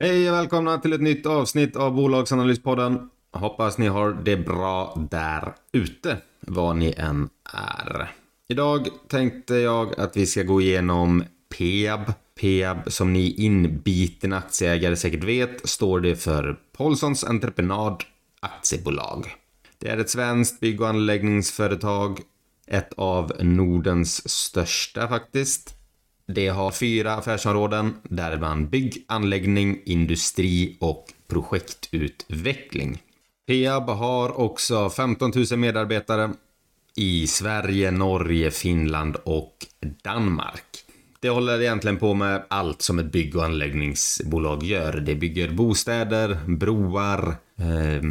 Hej och välkomna till ett nytt avsnitt av Bolagsanalyspodden. Hoppas ni har det bra där ute, vad ni än är. Idag tänkte jag att vi ska gå igenom Peab. Peab, som ni inbiten aktieägare säkert vet, står det för Paulssons Entreprenad Aktiebolag. Det är ett svenskt bygg och anläggningsföretag, ett av Nordens största faktiskt. Det har fyra affärsområden, däribland bygg, anläggning, industri och projektutveckling. Peab har också 15 000 medarbetare i Sverige, Norge, Finland och Danmark. Det håller egentligen på med allt som ett bygg och anläggningsbolag gör. Det bygger bostäder, broar, eh,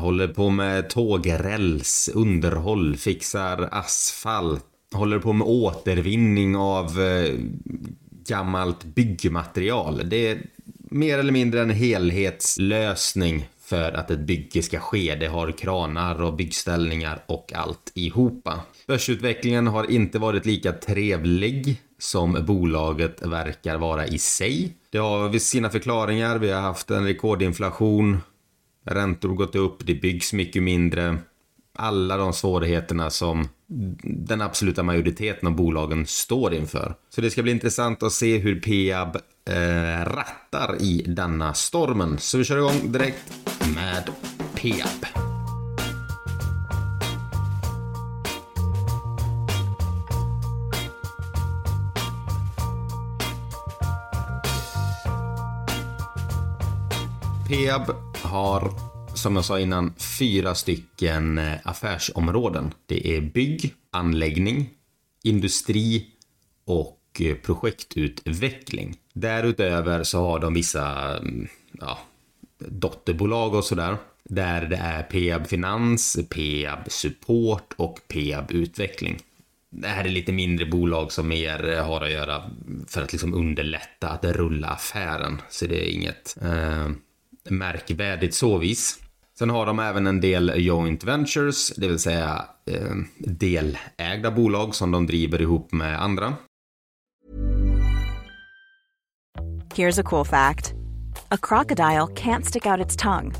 håller på med tågräls, underhåll, fixar asfalt, håller på med återvinning av eh, gammalt byggmaterial. Det är mer eller mindre en helhetslösning för att ett bygge ska ske. Det har kranar och byggställningar och allt ihopa. Börsutvecklingen har inte varit lika trevlig som bolaget verkar vara i sig. Det har sina förklaringar. Vi har haft en rekordinflation. Räntor gått upp, det byggs mycket mindre. Alla de svårigheterna som den absoluta majoriteten av bolagen står inför. Så det ska bli intressant att se hur Peab eh, rattar i denna stormen. Så vi kör igång direkt med Peab. Peab har som jag sa innan, fyra stycken eh, affärsområden. Det är bygg, anläggning, industri och eh, projektutveckling. Därutöver så har de vissa mm, ja, dotterbolag och sådär. Där det är Peab Finans, Peab Support och Peab Utveckling. Det här är lite mindre bolag som mer eh, har att göra för att liksom underlätta att rulla affären. Så det är inget eh, märkvärdigt så vis. Sen har de även en del joint ventures, det vill säga eh, delägda bolag som de driver ihop med andra. Here's a cool fact. A crocodile can't stick out its tongue.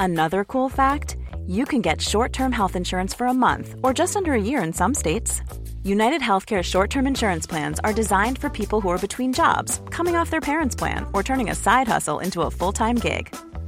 Another cool fact, you can get short-term health insurance for a month or just under a year in some states. United Healthcare short term insurance plans are designed for people who are between jobs, coming off their parents' plan, or turning a side hustle into a full time gig.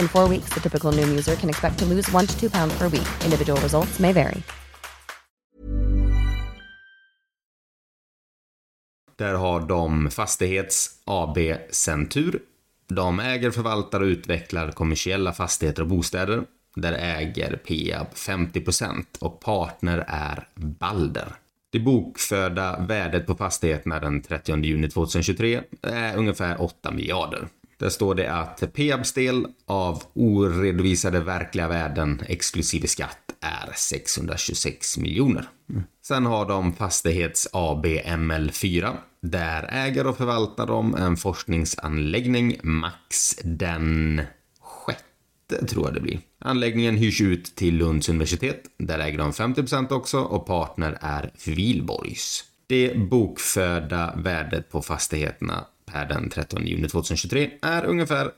In four weeks, the typical new user can expect to lose one to two pounds per week. Individual results may vary. Där har de Fastighets AB Centur. De äger, förvaltar och utvecklar kommersiella fastigheter och bostäder. Där äger Peab 50% och partner är Balder. Det bokförda värdet på fastigheterna den 30 juni 2023 är ungefär 8 miljarder. Där står det att Peabs del av oredovisade verkliga värden exklusive skatt är 626 miljoner. Sen har de Fastighets AB ML4. Där äger och förvaltar de en forskningsanläggning max den sjätte tror jag det blir. Anläggningen hyrs ut till Lunds universitet. Där äger de 50% också och partner är Vilborgs. Det bokförda värdet på fastigheterna per den 13 juni 2023 är ungefär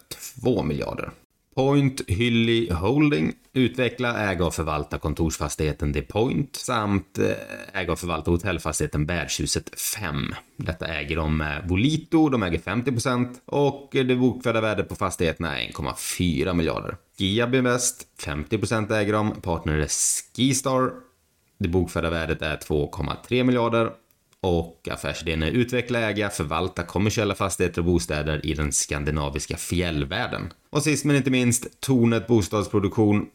2 miljarder. Point Hylly Holding utveckla, äga och förvalta kontorsfastigheten The Point samt eh, äga och förvalta hotellfastigheten Värdshuset 5. Detta äger de med Volito, de äger 50% och det bokförda värdet på fastigheterna är 1,4 miljarder. Giab Invest, 50% äger de, partner är Skistar. Det bokförda värdet är 2,3 miljarder och affärsidén är utveckla, äga, förvalta kommersiella fastigheter och bostäder i den skandinaviska fjällvärlden. Och sist men inte minst, Tornet Bostadsproduktion.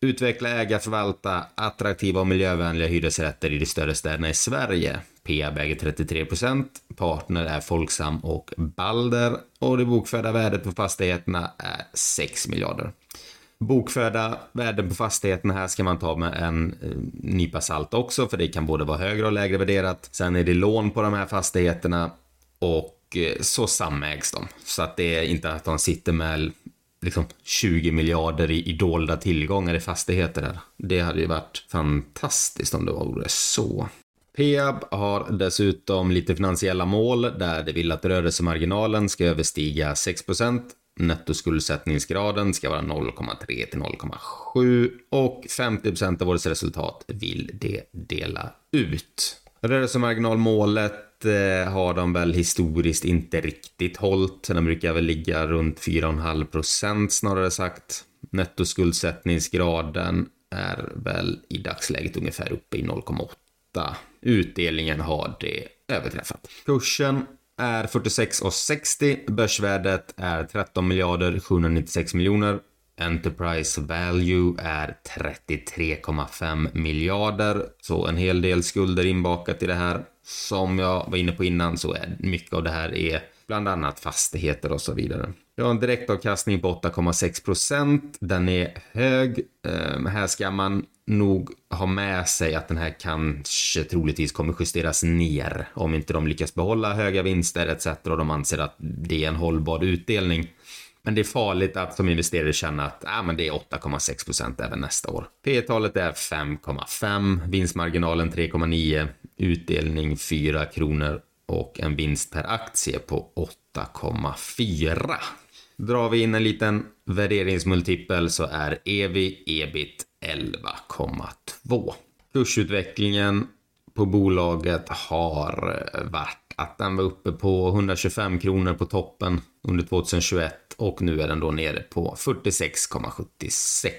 Utveckla, äga, förvalta attraktiva och miljövänliga hyresrätter i de större städerna i Sverige. Peab äger 33%, partner är Folksam och Balder och det bokförda värdet på fastigheterna är 6 miljarder. Bokförda värden på fastigheterna här ska man ta med en eh, nypa salt också, för det kan både vara högre och lägre värderat. Sen är det lån på de här fastigheterna och eh, så samägs de. Så att det är inte att de sitter med liksom 20 miljarder i, i dolda tillgångar i fastigheter där. Det hade ju varit fantastiskt om det vore så. Peab har dessutom lite finansiella mål där det vill att rörelsemarginalen ska överstiga 6 Nettoskuldsättningsgraden ska vara 0,3 till 0,7 och 50% av årets resultat vill det dela ut. Rörelsemarginalmålet eh, har de väl historiskt inte riktigt hållit. Den brukar väl ligga runt 4,5% snarare sagt. Nettoskuldsättningsgraden är väl i dagsläget ungefär uppe i 0,8. Utdelningen har det överträffat. Kursen är 46,60. Börsvärdet är 13 miljarder 796 miljoner. Enterprise value är 33,5 miljarder. Så en hel del skulder inbakat i det här. Som jag var inne på innan så är mycket av det här är bland annat fastigheter och så vidare. Vi har en direktavkastning på 8,6 procent. Den är hög. Um, här ska man nog ha med sig att den här kanske troligtvis kommer justeras ner om inte de lyckas behålla höga vinster etc. och de anser att det är en hållbar utdelning. Men det är farligt att som investerare känna att ah, men det är 8,6 procent även nästa år. P-talet är 5,5, vinstmarginalen 3,9, utdelning 4 kronor och en vinst per aktie på 8,4. Drar vi in en liten värderingsmultipel så är EVI ebit 11,2. Kursutvecklingen på bolaget har eh, varit att den var uppe på 125 kronor på toppen under 2021 och nu är den då nere på 46,76.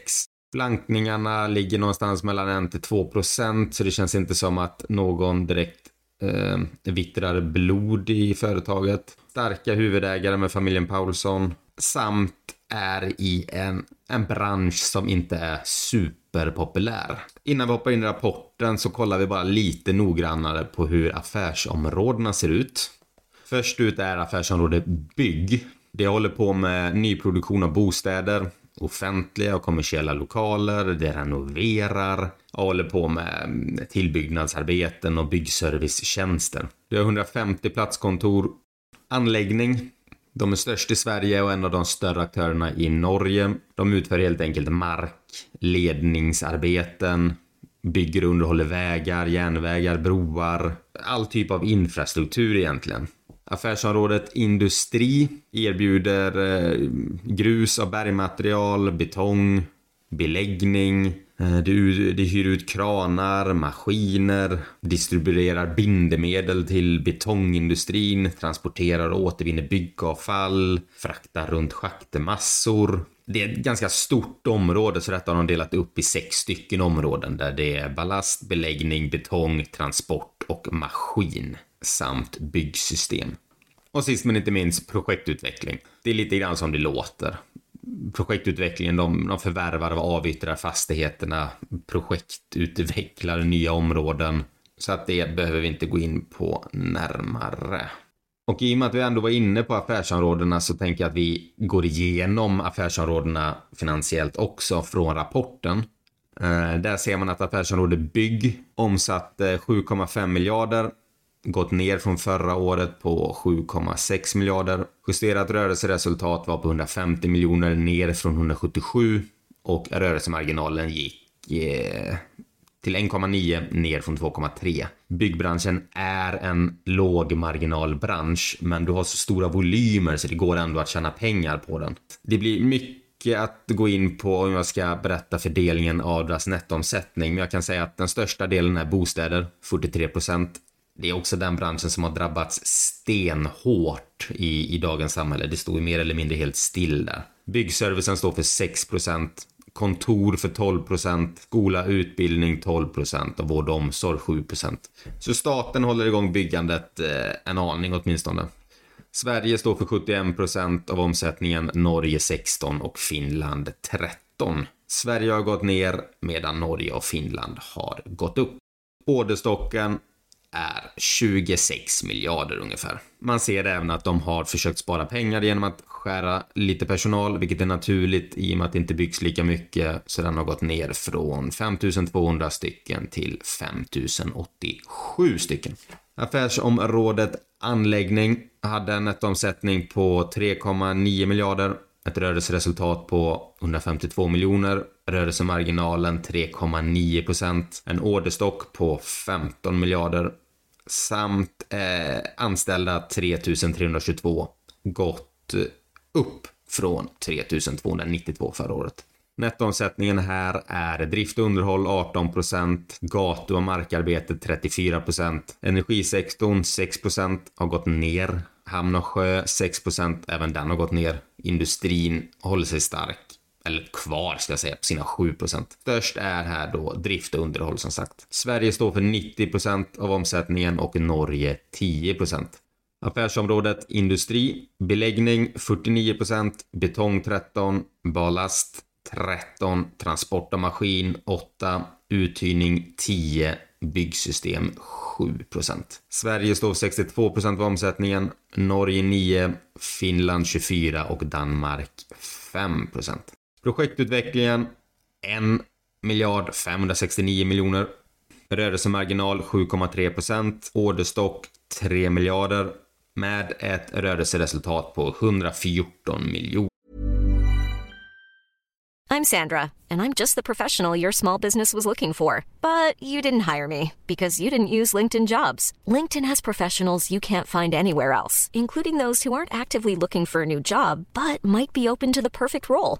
Blankningarna ligger någonstans mellan 1 till 2 procent så det känns inte som att någon direkt eh, vittrar blod i företaget. Starka huvudägare med familjen Paulsson samt är i en, en bransch som inte är superpopulär. Innan vi hoppar in i rapporten så kollar vi bara lite noggrannare på hur affärsområdena ser ut. Först ut är affärsområde bygg. Det håller på med nyproduktion av bostäder, offentliga och kommersiella lokaler, det renoverar och håller på med mm, tillbyggnadsarbeten och byggservicetjänster. Det har 150 platskontor, anläggning de är störst i Sverige och en av de större aktörerna i Norge. De utför helt enkelt mark, ledningsarbeten, bygger och underhåller vägar, järnvägar, broar, all typ av infrastruktur egentligen. Affärsområdet industri erbjuder eh, grus av bergmaterial, betong, beläggning, Eh, det, det hyr ut kranar, maskiner, distribuerar bindemedel till betongindustrin, transporterar och återvinner byggavfall, fraktar runt schaktmassor. Det är ett ganska stort område så detta har de delat upp i sex stycken områden där det är ballast, beläggning, betong, transport och maskin samt byggsystem. Och sist men inte minst projektutveckling. Det är lite grann som det låter projektutvecklingen, de, de förvärvar och avyttrar fastigheterna, projektutvecklar nya områden. Så att det behöver vi inte gå in på närmare. Och i och med att vi ändå var inne på affärsområdena så tänker jag att vi går igenom affärsområdena finansiellt också från rapporten. Eh, där ser man att affärsområde bygg omsatte 7,5 miljarder gått ner från förra året på 7,6 miljarder. Justerat rörelseresultat var på 150 miljoner ner från 177 och rörelsemarginalen gick eh, till 1,9 ner från 2,3. Byggbranschen är en lågmarginalbransch men du har så stora volymer så det går ändå att tjäna pengar på den. Det blir mycket att gå in på om jag ska berätta fördelningen av deras nettoomsättning, men jag kan säga att den största delen är bostäder, 43 procent. Det är också den branschen som har drabbats stenhårt i, i dagens samhälle. Det står ju mer eller mindre helt still där. Byggservicen står för 6 procent, kontor för 12 procent, skola, utbildning 12 procent och vård och omsorg 7 procent. Så staten håller igång byggandet eh, en aning åtminstone. Sverige står för 71 procent av omsättningen, Norge 16 och Finland 13. Sverige har gått ner medan Norge och Finland har gått upp. Orderstocken är 26 miljarder ungefär. Man ser även att de har försökt spara pengar genom att skära lite personal, vilket är naturligt i och med att det inte byggs lika mycket, så den har gått ner från 5200 stycken till 5087 stycken. Affärsområdet anläggning hade en nettoomsättning på 3,9 miljarder, ett rörelseresultat på 152 miljoner, rörelsemarginalen 3,9 procent, en orderstock på 15 miljarder samt eh, anställda 3322 gått upp från 3292 förra året. Nettoomsättningen här är drift och underhåll 18 gatu och markarbete 34% energisektorn 6% har gått ner, hamn och sjö 6% även den har gått ner. Industrin håller sig stark, eller kvar ska jag säga, på sina 7% Störst är här då drift och underhåll som sagt. Sverige står för 90% av omsättningen och Norge 10% Affärsområdet industri, beläggning 49% betong 13, ballast 13, transport och maskin 8, uthyrning 10, byggsystem 7% Sverige står för 62% av omsättningen, Norge 9, Finland 24 och Danmark 5 Projektutvecklingen 1 miljard 569 miljoner. Rörelsemarginal 7,3 procent. Orderstock 3 miljarder med ett rörelseresultat på 114 miljoner. I'm Sandra, and I'm just the professional your small business was looking for. But you didn't hire me because you didn't use LinkedIn jobs. LinkedIn has professionals you can't find anywhere else, including those who aren't actively looking for a new job but might be open to the perfect role,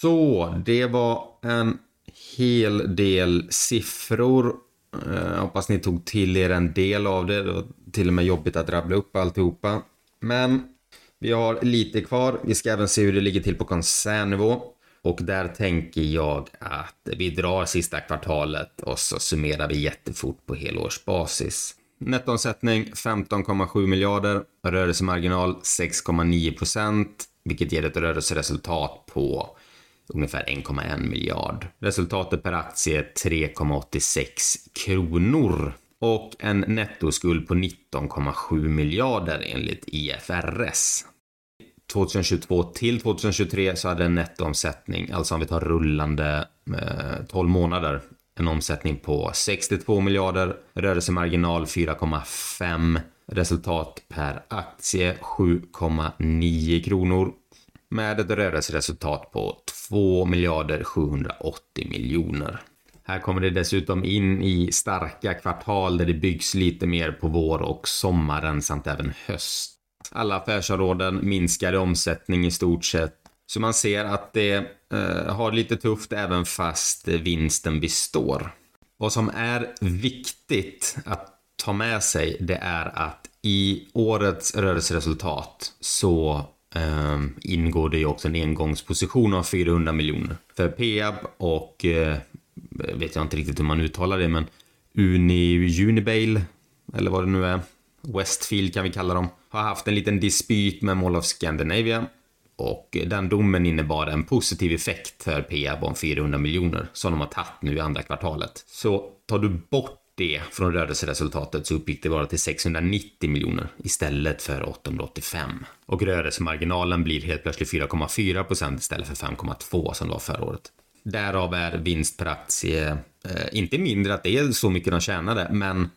Så, det var en hel del siffror. Jag eh, hoppas ni tog till er en del av det. Det var till och med jobbigt att rabbla upp alltihopa. Men vi har lite kvar. Vi ska även se hur det ligger till på koncernnivå. Och där tänker jag att vi drar sista kvartalet och så summerar vi jättefort på helårsbasis. Nettoomsättning 15,7 miljarder, rörelsemarginal 6,9 procent, vilket ger ett rörelseresultat på ungefär 1,1 miljard. Resultatet per aktie 3,86 kronor och en nettoskuld på 19,7 miljarder enligt IFRS. 2022 till 2023 så hade en nettoomsättning, alltså om vi tar rullande eh, 12 månader, en omsättning på 62 miljarder, rörelsemarginal 4,5, resultat per aktie 7,9 kronor med ett rörelseresultat på 2 miljarder 780 miljoner. Här kommer det dessutom in i starka kvartal där det byggs lite mer på vår och sommaren samt även höst. Alla affärsområden minskar i omsättning i stort sett. Så man ser att det eh, har lite tufft även fast vinsten består. Vad som är viktigt att ta med sig det är att i årets rörelseresultat så eh, ingår det ju också en engångsposition av 400 miljoner för Peab och eh, vet jag inte riktigt hur man uttalar det men Uni, Unibail eller vad det nu är Westfield kan vi kalla dem har haft en liten dispyt med Mall of Scandinavia och den domen innebar en positiv effekt för Peab om 400 miljoner som de har tagit nu i andra kvartalet. Så tar du bort det från rörelseresultatet så uppgick det bara till 690 miljoner istället för 885. Och rörelsemarginalen blir helt plötsligt 4,4 procent istället för 5,2 som det var förra året. Därav är vinst per aktie eh, inte mindre att det är så mycket de tjänade, men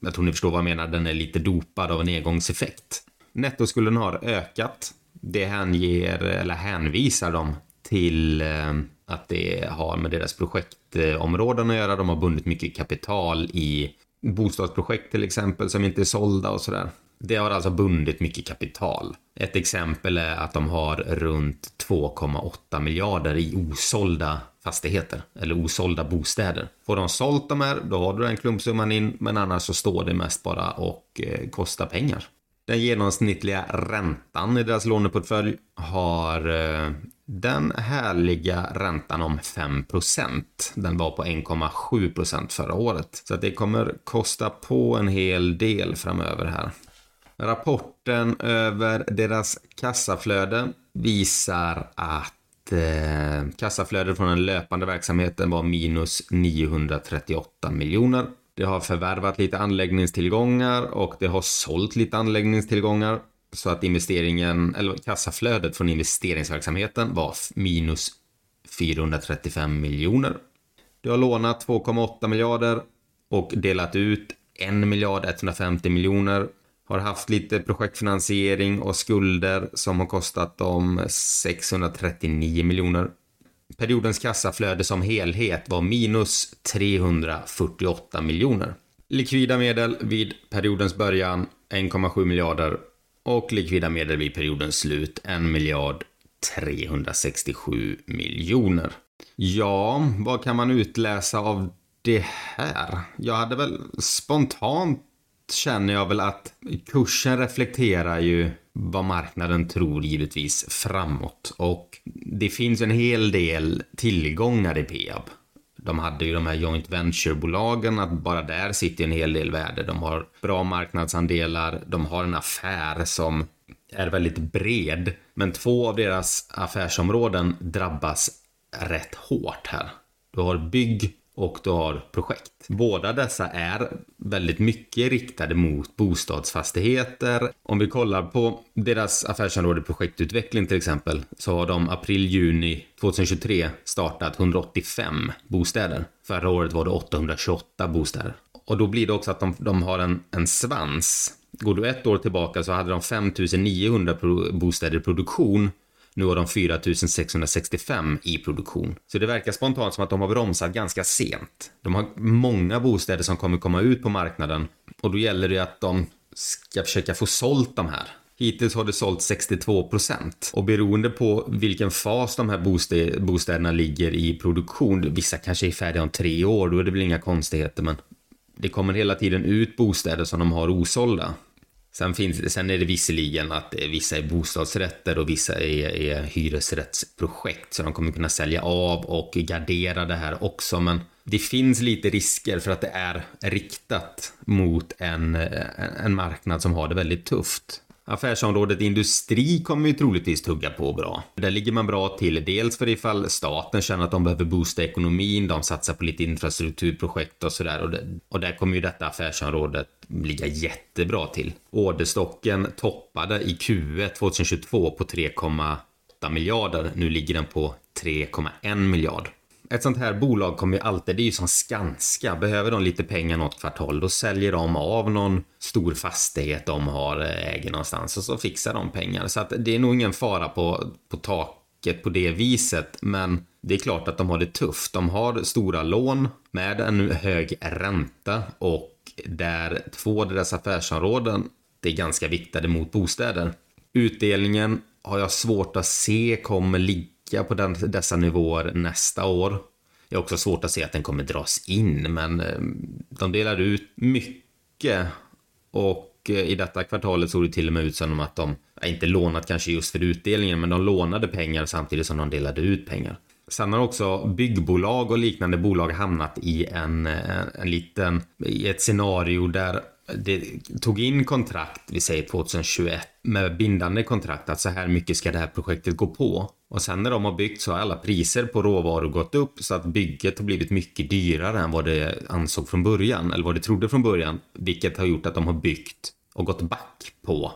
jag tror ni förstår vad jag menar, den är lite dopad av en engångseffekt. Nettoskulden har ökat. Det hänger, eller hänvisar dem till eh, att det har med deras projektområden att göra. De har bundit mycket kapital i bostadsprojekt till exempel som inte är sålda och sådär. Det har alltså bundit mycket kapital. Ett exempel är att de har runt 2,8 miljarder i osålda fastigheter eller osålda bostäder. Får de sålt de här, då har du den klumpsumman in, men annars så står det mest bara och eh, kostar pengar. Den genomsnittliga räntan i deras låneportfölj har eh, den härliga räntan om 5% Den var på 1,7% förra året. Så att det kommer kosta på en hel del framöver här. Rapporten över deras kassaflöde visar att eh, kassaflödet från den löpande verksamheten var minus 938 miljoner. Det har förvärvat lite anläggningstillgångar och det har sålt lite anläggningstillgångar så att investeringen, eller kassaflödet från investeringsverksamheten var minus 435 miljoner. Du har lånat 2,8 miljarder och delat ut 1 miljard 150 miljoner. Har haft lite projektfinansiering och skulder som har kostat dem 639 miljoner. Periodens kassaflöde som helhet var minus 348 miljoner. Likvida medel vid periodens början 1,7 miljarder och likvida medel vid periodens slut 1 miljard 367 miljoner. Ja, vad kan man utläsa av det här? Jag hade väl spontant känner jag väl att kursen reflekterar ju vad marknaden tror givetvis framåt och det finns en hel del tillgångar i Peab. De hade ju de här joint venture-bolagen, att bara där sitter en hel del värde. De har bra marknadsandelar, de har en affär som är väldigt bred. Men två av deras affärsområden drabbas rätt hårt här. Du har bygg och du har projekt. Båda dessa är väldigt mycket riktade mot bostadsfastigheter. Om vi kollar på deras affärsområde projektutveckling till exempel så har de april-juni 2023 startat 185 bostäder. Förra året var det 828 bostäder. Och då blir det också att de, de har en, en svans. Går du ett år tillbaka så hade de 5900 bostäder i produktion nu har de 4665 i produktion. Så det verkar spontant som att de har bromsat ganska sent. De har många bostäder som kommer komma ut på marknaden och då gäller det att de ska försöka få sålt de här. Hittills har det sålt 62% och beroende på vilken fas de här bostäderna ligger i produktion, vissa kanske är färdiga om tre år, då är det väl inga konstigheter men det kommer hela tiden ut bostäder som de har osålda. Sen, finns, sen är det visserligen att vissa är bostadsrätter och vissa är, är hyresrättsprojekt. Så de kommer kunna sälja av och gardera det här också. Men det finns lite risker för att det är riktat mot en, en marknad som har det väldigt tufft. Affärsområdet industri kommer ju troligtvis tugga på bra. Där ligger man bra till, dels för ifall staten känner att de behöver boosta ekonomin, de satsar på lite infrastrukturprojekt och sådär. Och, och där kommer ju detta affärsområdet ligga jättebra till. Orderstocken toppade i Q1 2022 på 3,8 miljarder. Nu ligger den på 3,1 miljard ett sånt här bolag kommer ju alltid, det är ju som Skanska, behöver de lite pengar något kvartal då säljer de av någon stor fastighet de har eh, äger någonstans och så fixar de pengar. Så att det är nog ingen fara på, på taket på det viset. Men Det är klart att de har det tufft. De har stora lån med en hög ränta och där två av deras affärsområden det är ganska viktade mot bostäder. Utdelningen har jag svårt att se kommer ligga på den, dessa nivåer nästa år. Jag har också svårt att se att den kommer dras in, men eh, de delar ut mycket och eh, i detta kvartalet såg det till och med ut som att de, inte lånat kanske just för utdelningen, men de lånade pengar samtidigt som de delade ut pengar. Sen har också byggbolag och liknande bolag hamnat i en, en, en liten, i ett scenario där det tog in kontrakt, vi säger 2021, med bindande kontrakt att så här mycket ska det här projektet gå på. Och sen när de har byggt så har alla priser på råvaror gått upp så att bygget har blivit mycket dyrare än vad det ansåg från början, eller vad det trodde från början, vilket har gjort att de har byggt och gått back på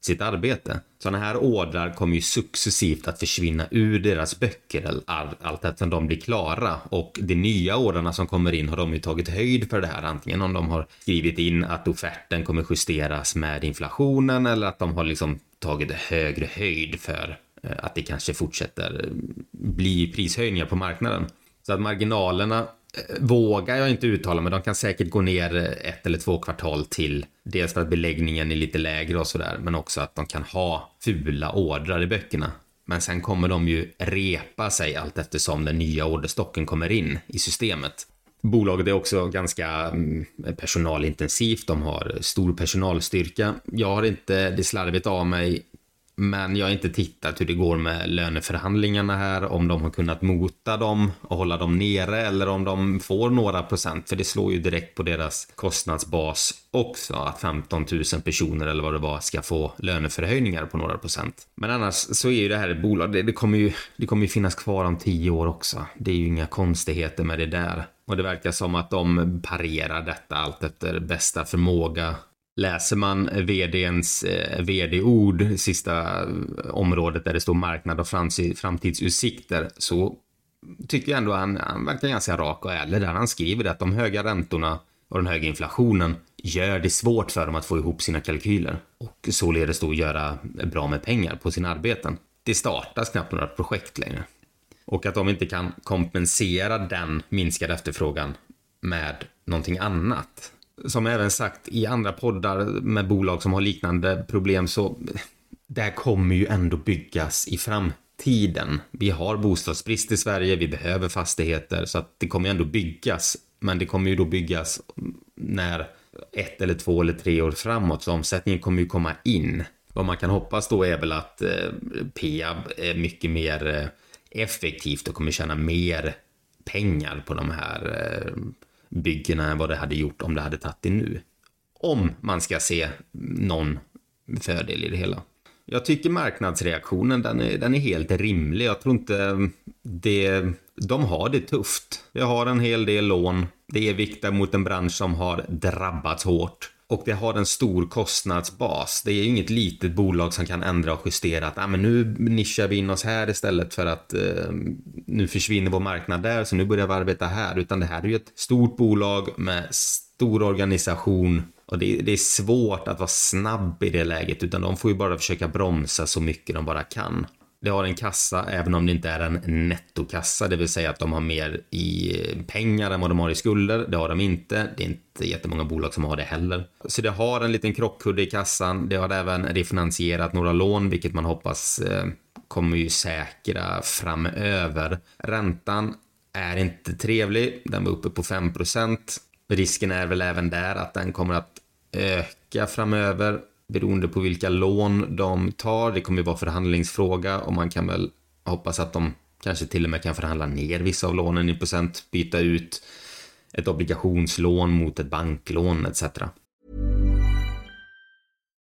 sitt arbete. Sådana här ordrar kommer ju successivt att försvinna ur deras böcker allt eftersom de blir klara och de nya ordrarna som kommer in har de ju tagit höjd för det här antingen om de har skrivit in att offerten kommer justeras med inflationen eller att de har liksom tagit högre höjd för Eh, att det kanske fortsätter bli prishöjningar på marknaden. Så att marginalerna eh, vågar jag inte uttala men de kan säkert gå ner eh, ett eller två kvartal till. Dels för att beläggningen är lite lägre och sådär, men också att de kan ha fula ordrar i böckerna. Men sen kommer de ju repa sig allt eftersom den nya orderstocken kommer in i systemet. Bolaget är också ganska mm, personalintensivt, de har stor personalstyrka. Jag har inte det slarvigt av mig men jag har inte tittat hur det går med löneförhandlingarna här, om de har kunnat mota dem och hålla dem nere eller om de får några procent, för det slår ju direkt på deras kostnadsbas också, att 15 000 personer eller vad det var ska få löneförhöjningar på några procent. Men annars så är ju det här ett bolag, det, det kommer ju, det kommer ju finnas kvar om tio år också. Det är ju inga konstigheter med det där. Och det verkar som att de parerar detta allt efter bästa förmåga Läser man vdns eh, vd-ord, sista eh, området där det står marknad och framtidsutsikter, så tycker jag ändå han, han verkar ganska rak och ärlig där. Han skriver att de höga räntorna och den höga inflationen gör det svårt för dem att få ihop sina kalkyler och således då göra bra med pengar på sina arbeten. Det startas knappt några projekt längre. Och att de inte kan kompensera den minskade efterfrågan med någonting annat som även sagt i andra poddar med bolag som har liknande problem så det här kommer ju ändå byggas i framtiden. Vi har bostadsbrist i Sverige, vi behöver fastigheter så att det kommer ju ändå byggas. Men det kommer ju då byggas när ett eller två eller tre år framåt så omsättningen kommer ju komma in. Vad man kan hoppas då är väl att eh, Peab är mycket mer eh, effektivt och kommer tjäna mer pengar på de här eh, byggena än vad det hade gjort om det hade tagit det nu. Om man ska se någon fördel i det hela. Jag tycker marknadsreaktionen, den är, den är helt rimlig. Jag tror inte det... De har det tufft. Jag har en hel del lån. Det är viktigt mot en bransch som har drabbats hårt och det har en stor kostnadsbas. Det är ju inget litet bolag som kan ändra och justera att ah, men nu nischar vi in oss här istället för att eh, nu försvinner vår marknad där så nu börjar vi arbeta här. Utan det här är ju ett stort bolag med stor organisation och det, det är svårt att vara snabb i det läget utan de får ju bara försöka bromsa så mycket de bara kan. Det har en kassa även om det inte är en nettokassa, det vill säga att de har mer i pengar än vad de har i skulder. Det har de inte. Det är inte jättemånga bolag som har det heller. Så det har en liten krockkudde i kassan. Det har även refinansierat några lån, vilket man hoppas eh, kommer ju säkra framöver. Räntan är inte trevlig. Den var uppe på 5% Risken är väl även där att den kommer att öka framöver beroende på vilka lån de tar. Det kommer ju vara förhandlingsfråga och man kan väl hoppas att de kanske till och med kan förhandla ner vissa av lånen i procent, byta ut ett obligationslån mot ett banklån etc.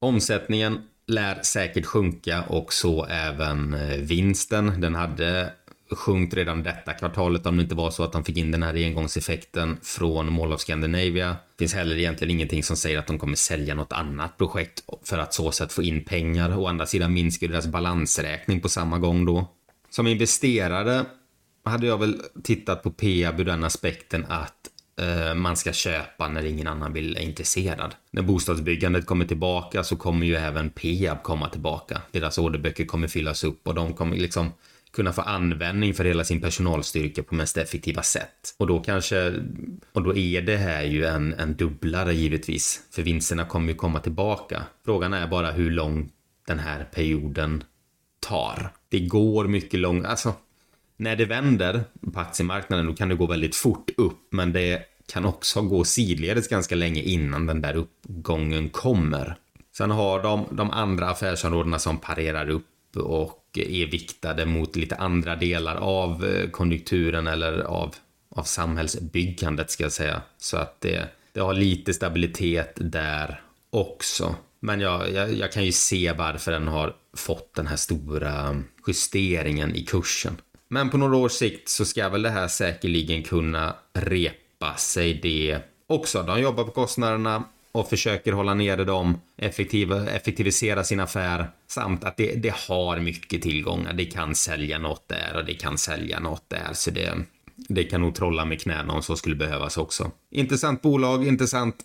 Omsättningen lär säkert sjunka och så även eh, vinsten. Den hade sjunkit redan detta kvartalet om det inte var så att de fick in den här engångseffekten från Mall of Scandinavia. Det finns heller egentligen ingenting som säger att de kommer sälja något annat projekt för att så sätt få in pengar. Å andra sidan minskar deras balansräkning på samma gång då. Som investerare hade jag väl tittat på Peab ur den aspekten att Eh, man ska köpa när ingen annan vill är intresserad. När bostadsbyggandet kommer tillbaka så kommer ju även Peab komma tillbaka. Deras orderböcker kommer fyllas upp och de kommer liksom kunna få användning för hela sin personalstyrka på mest effektiva sätt. Och då kanske, och då är det här ju en, en dubblare givetvis, för vinsterna kommer ju komma tillbaka. Frågan är bara hur lång den här perioden tar. Det går mycket långt, alltså när det vänder på aktiemarknaden då kan det gå väldigt fort upp, men det kan också gå sidledes ganska länge innan den där uppgången kommer. Sen har de de andra affärsområdena som parerar upp och är viktade mot lite andra delar av eh, konjunkturen eller av, av samhällsbyggandet ska jag säga. Så att det, det har lite stabilitet där också. Men jag, jag, jag kan ju se varför den har fått den här stora justeringen i kursen. Men på några års sikt så ska väl det här säkerligen kunna repa sig det också. De jobbar på kostnaderna och försöker hålla nere dem, effektivisera sin affär samt att det, det har mycket tillgångar. Det kan sälja något där och det kan sälja något där så det, det kan nog trolla med knäna om så skulle behövas också. Intressant bolag, intressant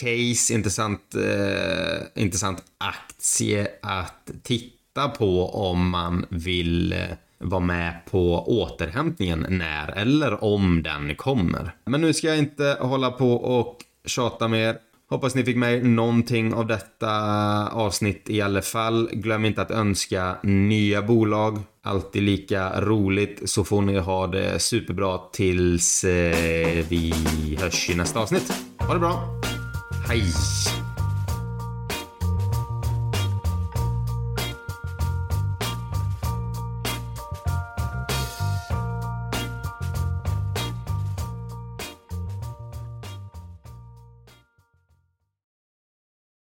case, intressant, eh, intressant aktie att titta på om man vill eh, vara med på återhämtningen när eller om den kommer. Men nu ska jag inte hålla på och tjata mer. Hoppas ni fick med någonting av detta avsnitt i alla fall. Glöm inte att önska nya bolag. Alltid lika roligt så får ni ha det superbra tills eh, vi hörs i nästa avsnitt. Ha det bra. Hej!